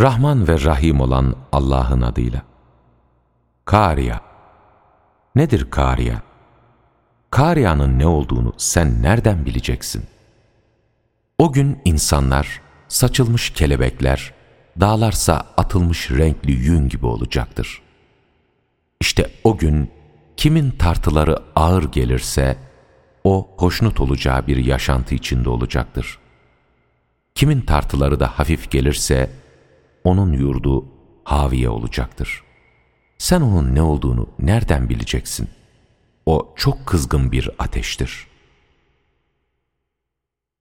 Rahman ve Rahim olan Allah'ın adıyla. Kariya. Nedir Kariya? Kariya'nın ne olduğunu sen nereden bileceksin? O gün insanlar, saçılmış kelebekler, dağlarsa atılmış renkli yün gibi olacaktır. İşte o gün kimin tartıları ağır gelirse, o hoşnut olacağı bir yaşantı içinde olacaktır. Kimin tartıları da hafif gelirse, onun yurdu haviye olacaktır. Sen onun ne olduğunu nereden bileceksin? O çok kızgın bir ateştir.''